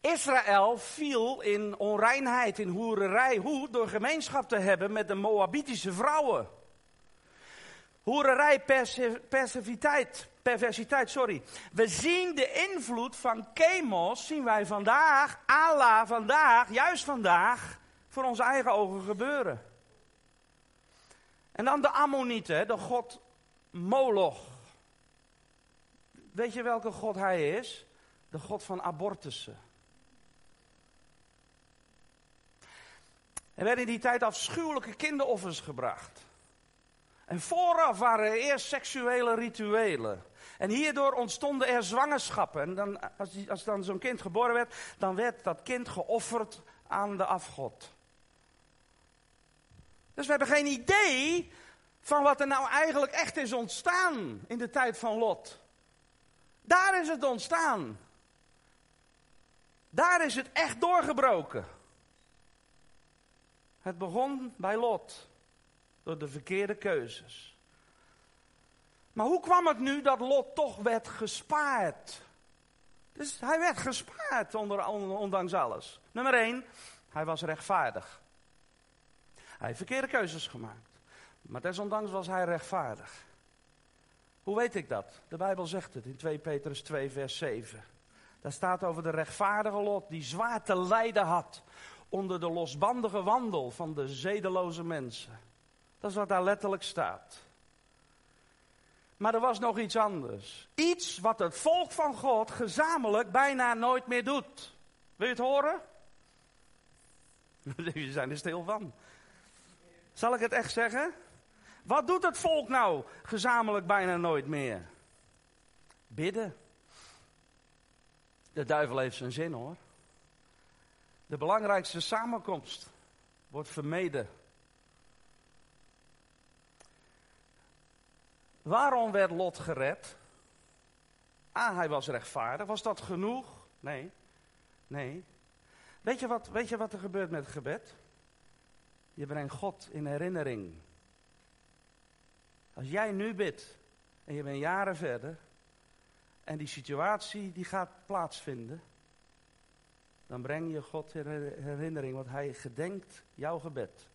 Israël viel in onreinheid, in hoererij. Hoe? Door gemeenschap te hebben met de Moabitische vrouwen. Hoererij, persiviteit, perversiteit, sorry. We zien de invloed van chemos, zien wij vandaag, Allah vandaag, juist vandaag, voor onze eigen ogen gebeuren. En dan de Ammonieten, de god Moloch. Weet je welke god hij is? De god van abortussen. Er werden in die tijd afschuwelijke kinderoffers gebracht. En vooraf waren er eerst seksuele rituelen. En hierdoor ontstonden er zwangerschappen. En dan, als, als dan zo'n kind geboren werd, dan werd dat kind geofferd aan de afgod. Dus we hebben geen idee van wat er nou eigenlijk echt is ontstaan in de tijd van Lot. Daar is het ontstaan. Daar is het echt doorgebroken. Het begon bij Lot. Door de verkeerde keuzes. Maar hoe kwam het nu dat Lot toch werd gespaard? Dus hij werd gespaard, onder, ondanks alles. Nummer 1, hij was rechtvaardig. Hij heeft verkeerde keuzes gemaakt. Maar desondanks was hij rechtvaardig. Hoe weet ik dat? De Bijbel zegt het in 2 Petrus 2, vers 7. Daar staat over de rechtvaardige Lot die zwaar te lijden had onder de losbandige wandel van de zedeloze mensen. Dat is wat daar letterlijk staat. Maar er was nog iets anders. Iets wat het volk van God gezamenlijk bijna nooit meer doet. Wil je het horen? (laughs) Jullie zijn er stil van. Zal ik het echt zeggen? Wat doet het volk nou gezamenlijk bijna nooit meer? Bidden. De duivel heeft zijn zin hoor. De belangrijkste samenkomst wordt vermeden. Waarom werd Lot gered? Ah, hij was rechtvaardig. Was dat genoeg? Nee. Nee. Weet je wat, weet je wat er gebeurt met gebed? Je brengt God in herinnering. Als jij nu bidt en je bent jaren verder en die situatie die gaat plaatsvinden, dan breng je God in herinnering, want hij gedenkt jouw gebed.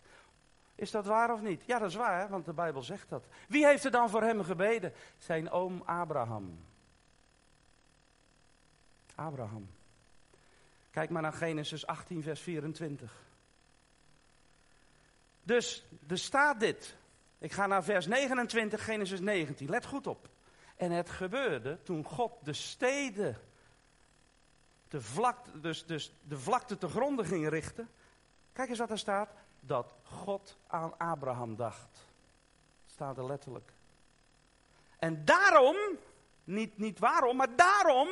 Is dat waar of niet? Ja, dat is waar, want de Bijbel zegt dat. Wie heeft er dan voor hem gebeden? Zijn oom Abraham. Abraham. Kijk maar naar Genesis 18, vers 24. Dus er staat dit. Ik ga naar vers 29, Genesis 19. Let goed op. En het gebeurde toen God de steden, de vlakte, dus, dus de vlakte te gronden ging richten. Kijk eens wat er staat. Dat God aan Abraham dacht. Staat er letterlijk. En daarom, niet, niet waarom, maar daarom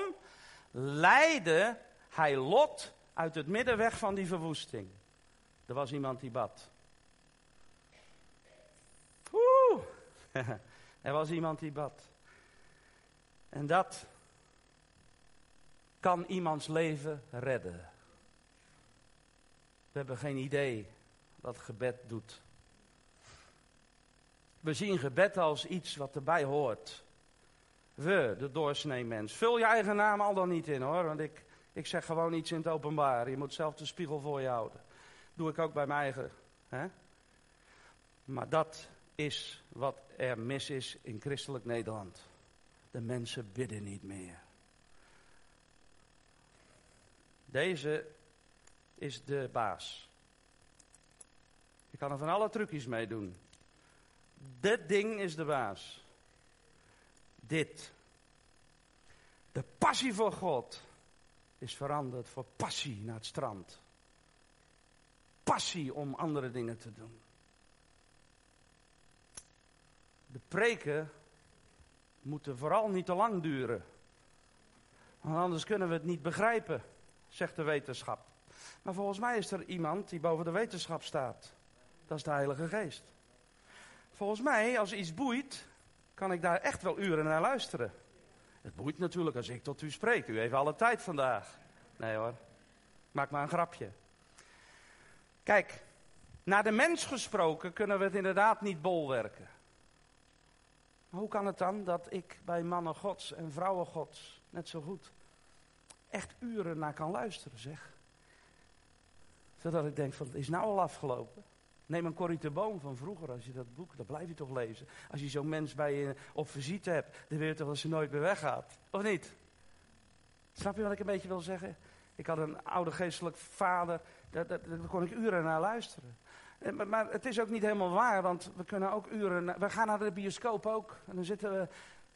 leidde hij Lot uit het midden weg van die verwoesting. Er was iemand die bad. (laughs) er was iemand die bad. En dat kan iemands leven redden. We hebben geen idee wat gebed doet. We zien gebed als iets wat erbij hoort. We, de doorsnee mens. Vul je eigen naam al dan niet in hoor, want ik, ik zeg gewoon iets in het openbaar. Je moet zelf de spiegel voor je houden. Doe ik ook bij mijn eigen. Hè? Maar dat is wat er mis is in christelijk Nederland. De mensen bidden niet meer. Deze is de baas. Je kan er van alle trucjes mee doen. Dit ding is de baas. Dit. De passie voor God is veranderd voor passie naar het strand. Passie om andere dingen te doen. De preken moeten vooral niet te lang duren. Want anders kunnen we het niet begrijpen, zegt de wetenschap. Maar volgens mij is er iemand die boven de wetenschap staat. Dat is de Heilige Geest. Volgens mij, als iets boeit, kan ik daar echt wel uren naar luisteren. Het boeit natuurlijk als ik tot u spreek. U heeft alle tijd vandaag. Nee hoor, maak maar een grapje. Kijk, naar de mens gesproken kunnen we het inderdaad niet bolwerken. Hoe kan het dan dat ik bij mannen gods en vrouwen gods net zo goed echt uren naar kan luisteren, zeg? Zodat ik denk van, het is nou al afgelopen. Neem een Corrie de Boom van vroeger, als je dat boek, dat blijf je toch lezen. Als je zo'n mens bij je op visite hebt, dan weet je toch dat ze nooit meer weggaat. Of niet? Snap je wat ik een beetje wil zeggen? Ik had een oude geestelijk vader, daar kon ik uren naar luisteren. Eh, maar, het is ook niet helemaal waar, want we kunnen ook uren. We gaan naar de bioscoop ook. En dan zitten we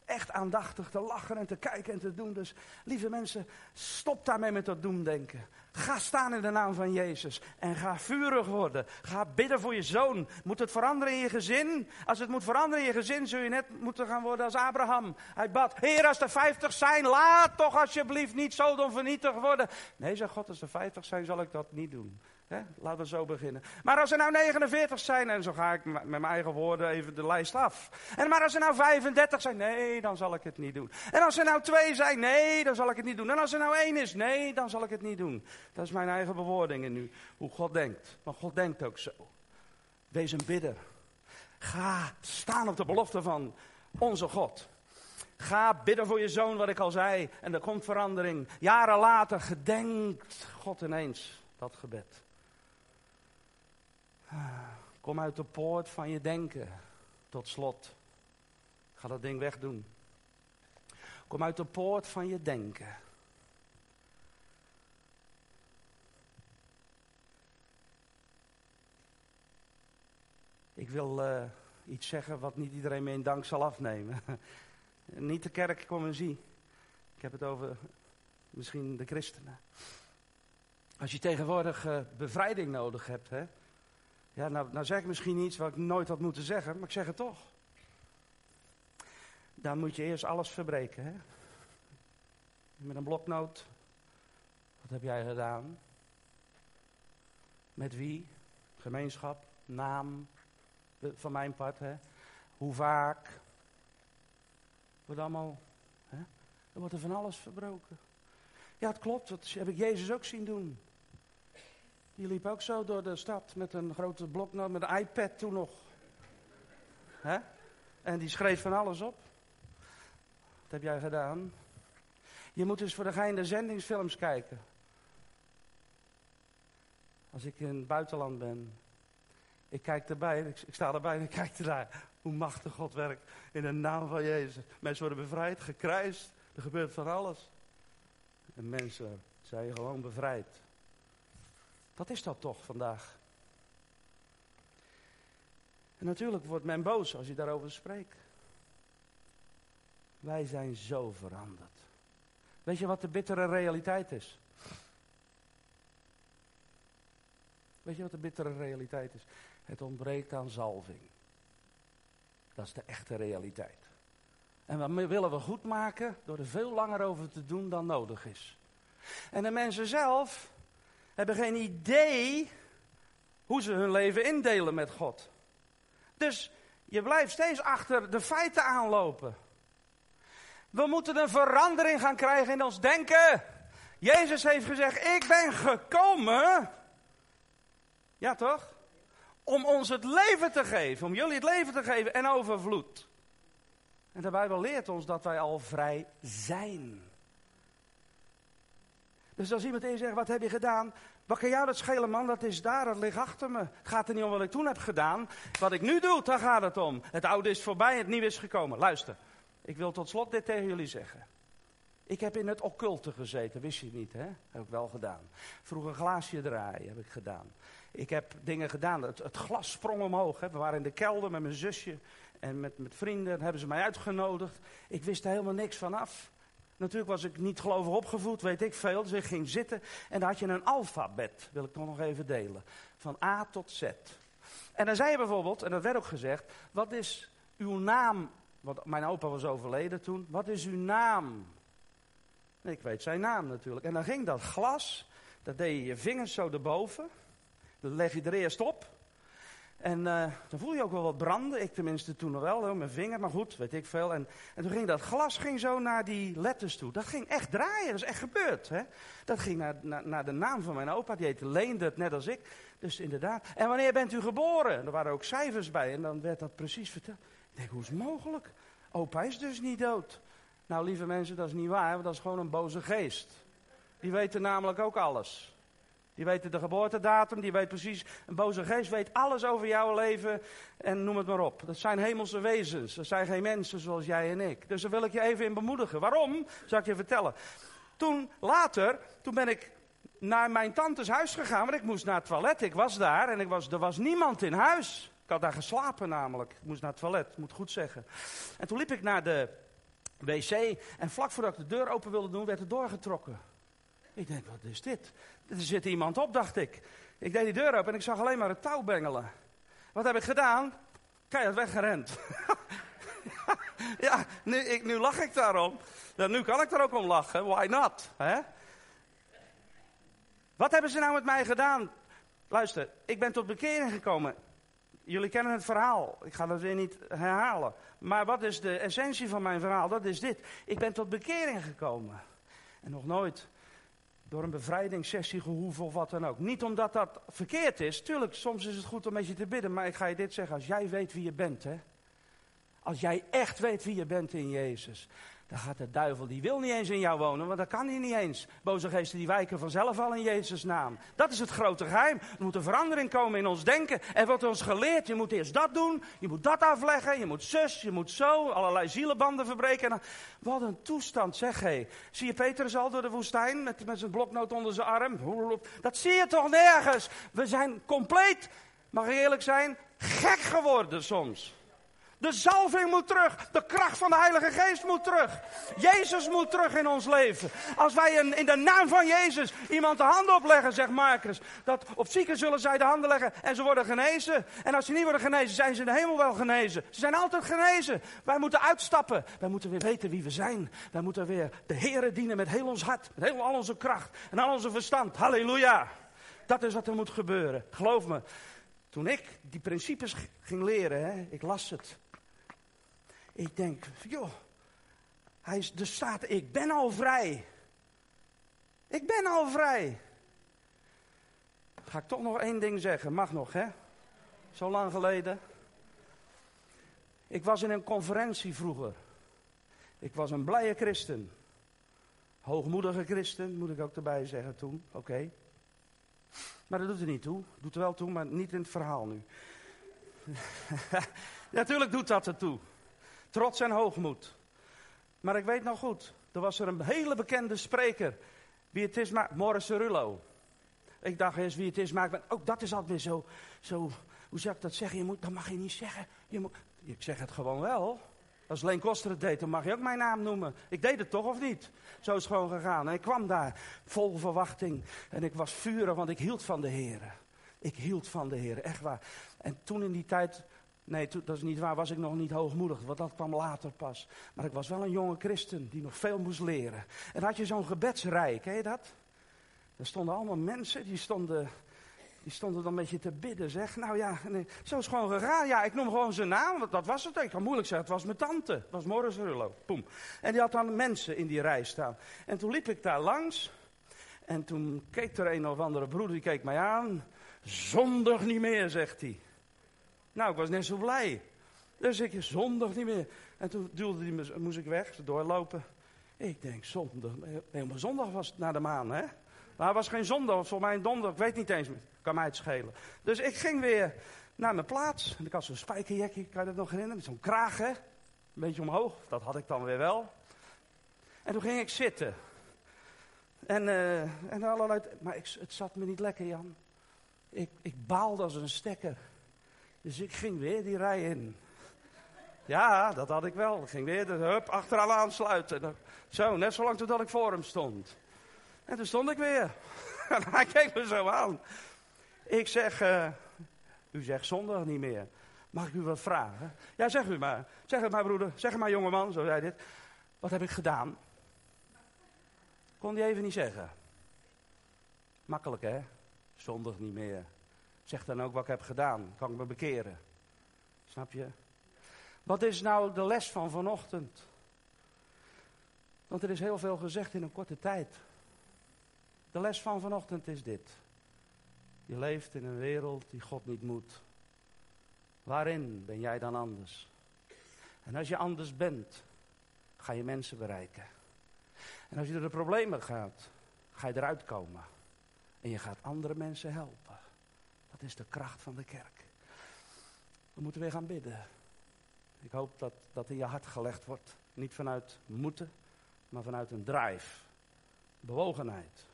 echt aandachtig te lachen en te kijken en te doen. Dus lieve mensen, stop daarmee met dat doemdenken. Ga staan in de naam van Jezus en ga vurig worden. Ga bidden voor je zoon. Moet het veranderen in je gezin? Als het moet veranderen in je gezin, zul je net moeten gaan worden als Abraham. Hij bad, Heer, als er vijftig zijn, laat toch alsjeblieft niet zo vernietigd worden. Nee, zegt God, als er vijftig zijn, zal ik dat niet doen. Laten we zo beginnen. Maar als er nou 49 zijn, en zo ga ik met mijn eigen woorden even de lijst af. En maar als er nou 35 zijn, nee, dan zal ik het niet doen. En als er nou twee zijn, nee, dan zal ik het niet doen. En als er nou één is, nee, dan zal ik het niet doen. Dat is mijn eigen bewoordingen nu, hoe God denkt. Maar God denkt ook zo. Wees een bidder. Ga staan op de belofte van onze God. Ga bidden voor je zoon, wat ik al zei. En er komt verandering. Jaren later gedenkt God ineens dat gebed. Kom uit de poort van je denken. Tot slot. Ga dat ding wegdoen. Kom uit de poort van je denken. Ik wil uh, iets zeggen wat niet iedereen me in dank zal afnemen. (laughs) niet de kerk, kom en zie. Ik heb het over misschien de christenen. Als je tegenwoordig uh, bevrijding nodig hebt, hè, nou, nou zeg ik misschien iets wat ik nooit had moeten zeggen, maar ik zeg het toch. Dan moet je eerst alles verbreken. Hè? Met een bloknoot. Wat heb jij gedaan? Met wie? Gemeenschap, naam, van mijn part. Hè? Hoe vaak? Wordt allemaal. Hè? Er wordt er van alles verbroken. Ja, het klopt. Dat heb ik Jezus ook zien doen. Die liep ook zo door de stad met een grote bloknoot, met een iPad toen nog. Hè? En die schreef van alles op. Wat heb jij gedaan? Je moet eens voor de gein de zendingsfilms kijken. Als ik in het buitenland ben. Ik kijk erbij, ik, ik sta erbij en ik kijk ernaar. Hoe machtig God werkt in de naam van Jezus. Mensen worden bevrijd, gekruist. Er gebeurt van alles. En mensen zijn gewoon bevrijd. Wat is dat toch vandaag? En natuurlijk wordt men boos als je daarover spreekt. Wij zijn zo veranderd. Weet je wat de bittere realiteit is? Weet je wat de bittere realiteit is? Het ontbreekt aan zalving. Dat is de echte realiteit. En dat willen we goed maken door er veel langer over te doen dan nodig is. En de mensen zelf, hebben geen idee hoe ze hun leven indelen met God. Dus je blijft steeds achter de feiten aanlopen. We moeten een verandering gaan krijgen in ons denken. Jezus heeft gezegd: Ik ben gekomen. Ja, toch? Om ons het leven te geven, om jullie het leven te geven en overvloed. En de Bijbel leert ons dat wij al vrij zijn. Dus als iemand eens zegt, wat heb je gedaan? Wat kan jou dat schelen, man? Dat is daar, dat ligt achter me. Het gaat er niet om wat ik toen heb gedaan. Wat ik nu doe, daar gaat het om. Het oude is voorbij, het nieuwe is gekomen. Luister, ik wil tot slot dit tegen jullie zeggen. Ik heb in het occulte gezeten, wist je niet, hè? Heb ik wel gedaan. Vroeger glaasje draaien heb ik gedaan. Ik heb dingen gedaan, het, glas sprong omhoog. Hè? We waren in de kelder met mijn zusje en met, met vrienden. hebben ze mij uitgenodigd. Ik wist er helemaal niks van af. Natuurlijk was ik niet gelovig opgevoed, weet ik veel. Dus ik ging zitten en dan had je een alfabet, wil ik toch nog even delen. Van A tot Z. En dan zei je bijvoorbeeld, en dat werd ook gezegd, wat is uw naam? Want mijn opa was overleden toen. Wat is uw naam? Ik weet zijn naam natuurlijk. En dan ging dat glas, dat deed je je vingers zo erboven. Dat leg je er eerst op. En uh, dan voel je ook wel wat branden. Ik tenminste toen nog wel, mijn vinger, maar goed, weet ik veel. En, en toen ging dat glas ging zo naar die letters toe. Dat ging echt draaien, dat is echt gebeurd. Hè? Dat ging naar, naar, de naam van mijn opa, die heette Leendert, net als ik. Dus inderdaad. En wanneer bent u geboren? Er waren ook cijfers bij en dan werd dat precies verteld. Ik denk, hoe is het mogelijk? Opa is dus niet dood. Nou, lieve mensen, dat is niet waar, dat is gewoon een boze geest. Die weten namelijk ook alles. Die weten de geboortedatum, die weet precies, een boze geest weet alles over jouw leven en noem het maar op. Dat zijn hemelse wezens, dat zijn geen mensen zoals jij en ik. Dus daar wil ik je even in bemoedigen. Waarom? Zal ik je vertellen. Toen, later, toen ben ik naar mijn tantes huis gegaan, want ik moest naar het toilet. Ik was daar en ik was, er was niemand in huis. Ik had daar geslapen namelijk. Ik moest naar het toilet, moet goed zeggen. En toen liep ik naar de wc en vlak voordat ik de deur open wilde doen, werd het doorgetrokken. Ik denk, wat is dit? Er zit iemand op, dacht ik. Ik deed die deur open en ik zag alleen maar het touw bengelen. Wat heb ik gedaan? Keihard weggerend. (laughs) ja, nu, ik, nu lach ik daarom. Nu kan ik daar ook om lachen. Why not? Hè? Wat hebben ze nou met mij gedaan? Luister, ik ben tot bekering gekomen. Jullie kennen het verhaal. Ik ga dat weer niet herhalen. Maar wat is de essentie van mijn verhaal? Dat is dit. Ik ben tot bekering gekomen. En nog nooit door een bevrijdingssessie gehoeven of wat dan ook. Niet omdat dat verkeerd is. Tuurlijk, soms is het goed om met je te bidden. Maar ik ga je dit zeggen. Als jij weet wie je bent, hè. Als jij echt weet wie je bent in Jezus. Dan gaat de duivel, die wil niet eens in jou wonen, want dat kan hij niet eens. Boze geesten die wijken vanzelf al in Jezus' naam. Dat is het grote geheim. Er moet een verandering komen in ons denken. Er wordt ons geleerd, je moet eerst dat doen, je moet dat afleggen, je moet zus, je moet zo, allerlei zielenbanden verbreken. Wat een toestand zeg hé. Zie je Petrus al door de woestijn met, met zijn bloknoot onder zijn arm? Dat zie je toch nergens. We zijn compleet, mag ik eerlijk zijn, gek geworden soms. De zalving moet terug. De kracht van de Heilige Geest moet terug. Jezus moet terug in ons leven. Als wij in de naam van Jezus iemand de handen opleggen, zegt Marcus. Dat op zieken zullen zij de handen leggen en ze worden genezen. En als ze niet worden genezen, zijn ze in de hemel wel genezen. Ze zijn altijd genezen. Wij moeten uitstappen. Wij moeten weer weten wie we zijn. Wij moeten weer de Heer dienen met heel ons hart. Met heel al onze kracht en al onze verstand. Halleluja. Dat is wat er moet gebeuren. Geloof me. Toen ik die principes ging leren, hè, ik las het. Ik denk, joh, hij is de staat, ik ben al vrij. Ik ben al vrij. Ga ik toch nog één ding zeggen, mag nog hè? Zo lang geleden. Ik was in een conferentie vroeger. Ik was een blije christen. Hoogmoedige christen, moet ik ook erbij zeggen toen, oké. Maar dat doet er niet toe. Doet er wel toe, maar niet in het verhaal nu. (laughs) Natuurlijk doet dat er toe. Trots en hoogmoed. Maar ik weet nog goed, er was er een hele bekende spreker. Wie het is, maar Morris Rullo. Ik dacht eens wie het is, maar ik ook dat is altijd weer zo, zo, hoe zou ik dat zeggen? Je moet, dat mag je niet zeggen. Je moet, ik zeg het gewoon wel. Als Leen Koster het deed, dan mag je ook mijn naam noemen. Ik deed het toch of niet? Zo is het gewoon gegaan. En ik kwam daar vol verwachting. En ik was vurig, want ik hield van de Heer. Ik hield van de Heer, echt waar. En toen in die tijd Nee, dat is niet waar, was ik nog niet hoogmoedig, want dat kwam later pas. Maar ik was wel een jonge christen die nog veel moest leren. En had je zo'n gebedsrij, ken je dat? Er stonden allemaal mensen, die stonden, die stonden dan een beetje te bidden, zeg. Nou ja, zo is gewoon gegaan. Ja, ik noem gewoon zijn naam, want dat was het. Ik kan moeilijk zeggen, het was mijn tante. Het was Morris Rullo, poem. En die had dan mensen in die rij staan. En toen liep ik daar langs. En toen keek er een of andere broeder, die keek mij aan. Zondig niet meer, zegt hij. Nou, ik was net zo blij. Dus ik zondag niet meer. En toen duwde die me, moest ik weg, doorlopen. Ik denk, zondag. Helemaal zondag was het naar de maan, hè? Maar het was geen zondag, voor mij een donderdag. Ik weet niet eens, kan mij het schelen. Dus ik ging weer naar mijn plaats. En ik had zo'n spijkerjekje, kan je dat nog herinneren? Met zo'n kraag, hè? Een beetje omhoog. Dat had ik dan weer wel. En toen ging ik zitten. En, uh, en allerlei... Maar ik, het zat me niet lekker, Jan. Ik, ik baalde als een stekker. Dus ik ging weer die rij in. Ja, dat had ik wel. Ik ging weer de hup achteraan aansluiten. Zo, net zolang totdat ik voor hem stond. En toen stond ik weer. (laughs) En hij keek me zo aan. Ik zeg, uh, u zegt zondag niet meer. Mag ik u wat vragen? Ja, zeg u maar. Zeg het maar, broeder. Zeg het maar, jongeman. Zo zei dit. Wat heb ik gedaan? Kon hij even niet zeggen. Makkelijk, hè? Zondag niet meer. Zeg dan ook wat ik heb gedaan. Kan ik me bekeren? Snap je? Wat is nou de les van vanochtend? Want er is heel veel gezegd in een korte tijd. De les van vanochtend is dit. Je leeft in een wereld die God niet moet. Waarin ben jij dan anders? En als je anders bent, ga je mensen bereiken. En als je door de problemen gaat, ga je eruit komen. En je gaat andere mensen helpen. Dat is de kracht van de kerk. We moeten weer gaan bidden. Ik hoop dat dat in je hart gelegd wordt. Niet vanuit moeten, maar vanuit een drive. Bewogenheid.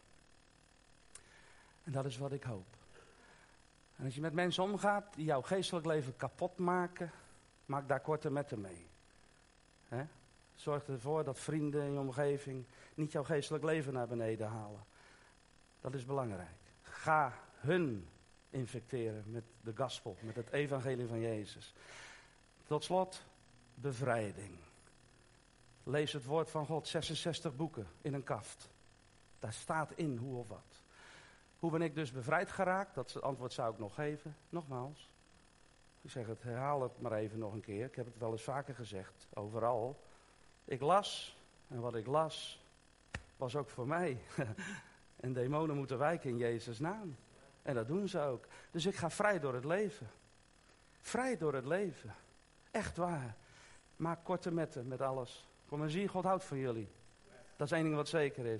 En dat is wat ik hoop. En als je met mensen omgaat die jouw geestelijk leven kapot maken, maak daar korte metten mee. Zorg ervoor dat vrienden in je omgeving niet jouw geestelijk leven naar beneden halen. Dat is belangrijk. Ga hun infecteren met de gospel, met het evangelie van Jezus. Tot slot, bevrijding. Lees het woord van God, 66 boeken in een kaft. Daar staat in hoe of wat. Hoe ben ik dus bevrijd geraakt? Dat antwoord zou ik nog geven. Nogmaals. Ik zeg het, herhaal het maar even nog een keer. Ik heb het wel eens vaker gezegd, overal. Ik las, en wat ik las, was ook voor mij. (laughs) en demonen moeten wijken in Jezus' naam. En dat doen ze ook. Dus ik ga vrij door het leven. Vrij door het leven. Echt waar. Maak korte metten met alles. Kom en zie, God houdt van jullie. Dat is één ding wat zeker is.